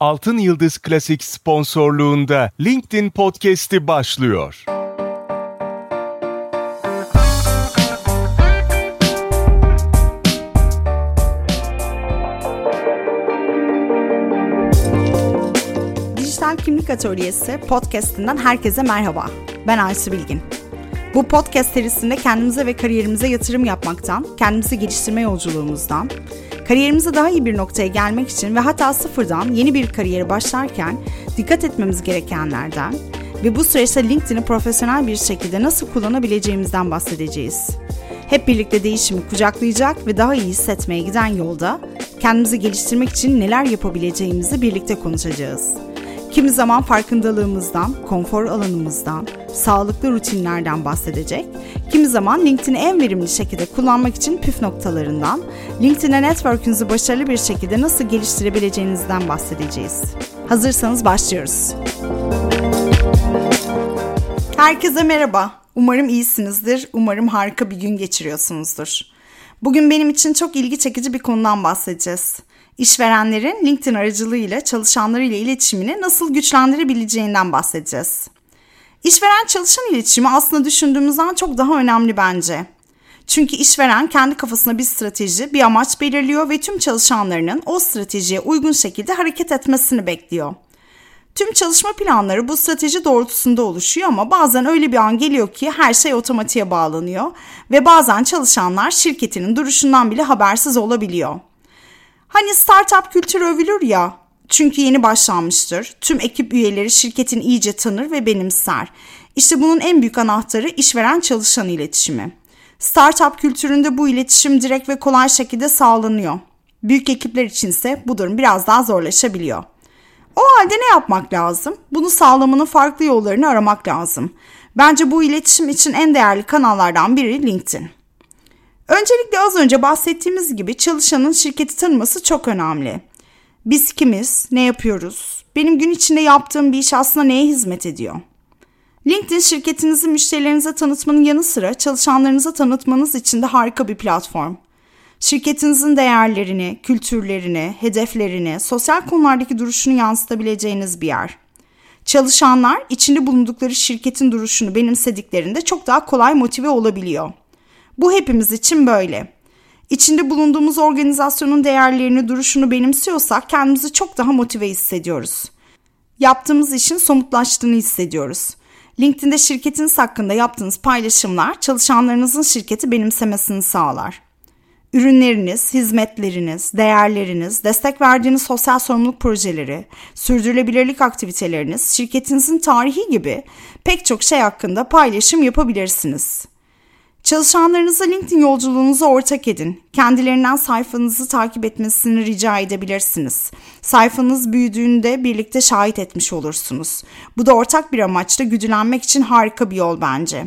Altın Yıldız Klasik sponsorluğunda LinkedIn Podcast'i başlıyor. Dijital Kimlik Atölyesi podcast'inden herkese merhaba. Ben Aysu Bilgin. Bu podcast serisinde kendimize ve kariyerimize yatırım yapmaktan, kendimizi geliştirme yolculuğumuzdan, kariyerimize daha iyi bir noktaya gelmek için ve hatta sıfırdan yeni bir kariyere başlarken dikkat etmemiz gerekenlerden ve bu süreçte LinkedIn'i profesyonel bir şekilde nasıl kullanabileceğimizden bahsedeceğiz. Hep birlikte değişimi kucaklayacak ve daha iyi hissetmeye giden yolda kendimizi geliştirmek için neler yapabileceğimizi birlikte konuşacağız. Kimi zaman farkındalığımızdan, konfor alanımızdan, sağlıklı rutinlerden bahsedecek. Kimi zaman LinkedIn'i en verimli şekilde kullanmak için püf noktalarından, LinkedIn'e network'ünüzü başarılı bir şekilde nasıl geliştirebileceğinizden bahsedeceğiz. Hazırsanız başlıyoruz. Herkese merhaba. Umarım iyisinizdir. Umarım harika bir gün geçiriyorsunuzdur. Bugün benim için çok ilgi çekici bir konudan bahsedeceğiz. İşverenlerin LinkedIn aracılığıyla çalışanlarıyla iletişimini nasıl güçlendirebileceğinden bahsedeceğiz. İşveren çalışan iletişimi aslında düşündüğümüzden çok daha önemli bence. Çünkü işveren kendi kafasına bir strateji, bir amaç belirliyor ve tüm çalışanlarının o stratejiye uygun şekilde hareket etmesini bekliyor. Tüm çalışma planları bu strateji doğrultusunda oluşuyor ama bazen öyle bir an geliyor ki her şey otomatiğe bağlanıyor ve bazen çalışanlar şirketinin duruşundan bile habersiz olabiliyor. Hani startup kültürü övülür ya, çünkü yeni başlanmıştır. Tüm ekip üyeleri şirketin iyice tanır ve benimser. İşte bunun en büyük anahtarı işveren çalışan iletişimi. Startup kültüründe bu iletişim direkt ve kolay şekilde sağlanıyor. Büyük ekipler içinse bu durum biraz daha zorlaşabiliyor. O halde ne yapmak lazım? Bunu sağlamanın farklı yollarını aramak lazım. Bence bu iletişim için en değerli kanallardan biri LinkedIn. Öncelikle az önce bahsettiğimiz gibi çalışanın şirketi tanıması çok önemli. Biz kimiz, ne yapıyoruz? Benim gün içinde yaptığım bir iş aslında neye hizmet ediyor? LinkedIn şirketinizi müşterilerinize tanıtmanın yanı sıra çalışanlarınıza tanıtmanız için de harika bir platform. Şirketinizin değerlerini, kültürlerini, hedeflerini, sosyal konulardaki duruşunu yansıtabileceğiniz bir yer. Çalışanlar içinde bulundukları şirketin duruşunu benimsediklerinde çok daha kolay motive olabiliyor. Bu hepimiz için böyle. İçinde bulunduğumuz organizasyonun değerlerini, duruşunu benimsiyorsak kendimizi çok daha motive hissediyoruz. Yaptığımız işin somutlaştığını hissediyoruz. LinkedIn'de şirketiniz hakkında yaptığınız paylaşımlar çalışanlarınızın şirketi benimsemesini sağlar. Ürünleriniz, hizmetleriniz, değerleriniz, destek verdiğiniz sosyal sorumluluk projeleri, sürdürülebilirlik aktiviteleriniz, şirketinizin tarihi gibi pek çok şey hakkında paylaşım yapabilirsiniz. Çalışanlarınıza LinkedIn yolculuğunuzu ortak edin. Kendilerinden sayfanızı takip etmesini rica edebilirsiniz. Sayfanız büyüdüğünde birlikte şahit etmiş olursunuz. Bu da ortak bir amaçla güdülenmek için harika bir yol bence.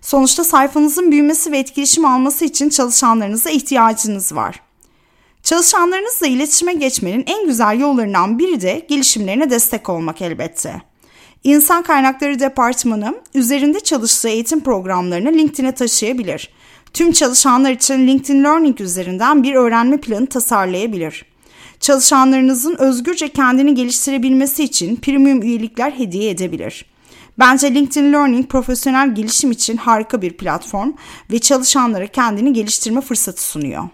Sonuçta sayfanızın büyümesi ve etkileşim alması için çalışanlarınıza ihtiyacınız var. Çalışanlarınızla iletişime geçmenin en güzel yollarından biri de gelişimlerine destek olmak elbette. İnsan Kaynakları Departmanı üzerinde çalıştığı eğitim programlarını LinkedIn'e taşıyabilir. Tüm çalışanlar için LinkedIn Learning üzerinden bir öğrenme planı tasarlayabilir. Çalışanlarınızın özgürce kendini geliştirebilmesi için premium üyelikler hediye edebilir. Bence LinkedIn Learning profesyonel gelişim için harika bir platform ve çalışanlara kendini geliştirme fırsatı sunuyor.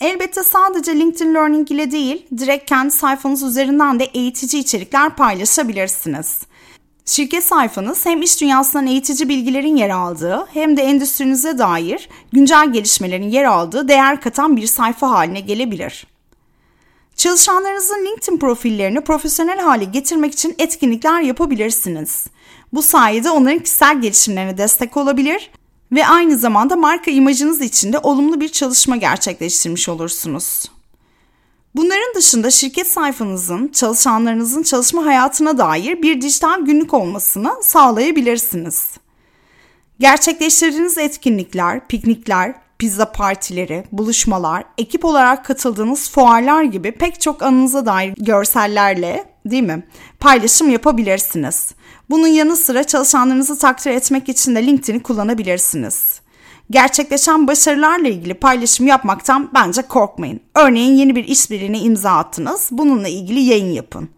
Elbette sadece LinkedIn Learning ile değil, direkt kendi sayfanız üzerinden de eğitici içerikler paylaşabilirsiniz. Şirket sayfanız hem iş dünyasından eğitici bilgilerin yer aldığı hem de endüstrinize dair güncel gelişmelerin yer aldığı değer katan bir sayfa haline gelebilir. Çalışanlarınızın LinkedIn profillerini profesyonel hale getirmek için etkinlikler yapabilirsiniz. Bu sayede onların kişisel gelişimlerine destek olabilir ve aynı zamanda marka imajınız için de olumlu bir çalışma gerçekleştirmiş olursunuz. Bunların dışında şirket sayfanızın çalışanlarınızın çalışma hayatına dair bir dijital günlük olmasını sağlayabilirsiniz. Gerçekleştirdiğiniz etkinlikler, piknikler, pizza partileri, buluşmalar, ekip olarak katıldığınız fuarlar gibi pek çok anınıza dair görsellerle değil mi? Paylaşım yapabilirsiniz. Bunun yanı sıra çalışanlarınızı takdir etmek için de LinkedIn'i kullanabilirsiniz. Gerçekleşen başarılarla ilgili paylaşım yapmaktan bence korkmayın. Örneğin yeni bir işbirliğine imza attınız. Bununla ilgili yayın yapın.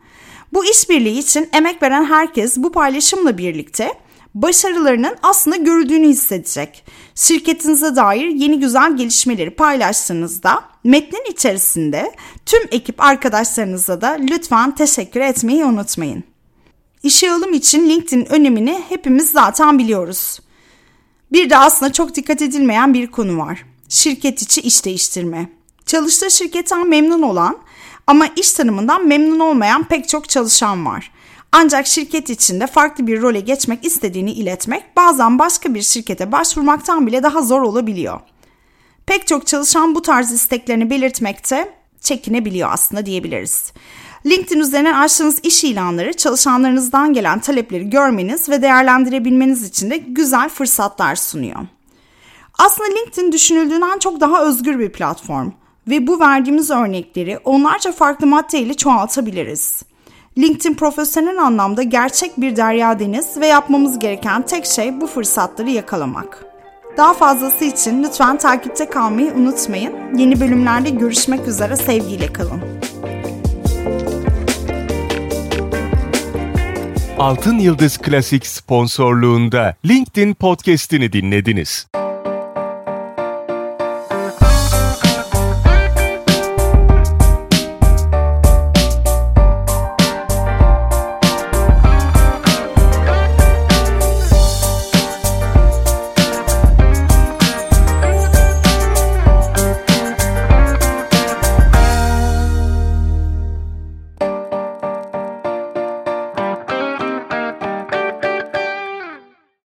Bu işbirliği için emek veren herkes bu paylaşımla birlikte başarılarının aslında görüldüğünü hissedecek. Şirketinize dair yeni güzel gelişmeleri paylaştığınızda metnin içerisinde tüm ekip arkadaşlarınıza da lütfen teşekkür etmeyi unutmayın. İşe alım için LinkedIn önemini hepimiz zaten biliyoruz. Bir de aslında çok dikkat edilmeyen bir konu var. Şirket içi iş değiştirme. Çalıştığı şirketten memnun olan ama iş tanımından memnun olmayan pek çok çalışan var. Ancak şirket içinde farklı bir role geçmek istediğini iletmek bazen başka bir şirkete başvurmaktan bile daha zor olabiliyor. Pek çok çalışan bu tarz isteklerini belirtmekte çekinebiliyor aslında diyebiliriz. LinkedIn üzerinden açtığınız iş ilanları çalışanlarınızdan gelen talepleri görmeniz ve değerlendirebilmeniz için de güzel fırsatlar sunuyor. Aslında LinkedIn düşünüldüğünden çok daha özgür bir platform ve bu verdiğimiz örnekleri onlarca farklı maddeyle çoğaltabiliriz. LinkedIn profesyonel anlamda gerçek bir derya deniz ve yapmamız gereken tek şey bu fırsatları yakalamak. Daha fazlası için lütfen takipte kalmayı unutmayın. Yeni bölümlerde görüşmek üzere sevgiyle kalın. Altın Yıldız Klasik sponsorluğunda LinkedIn podcast'ini dinlediniz.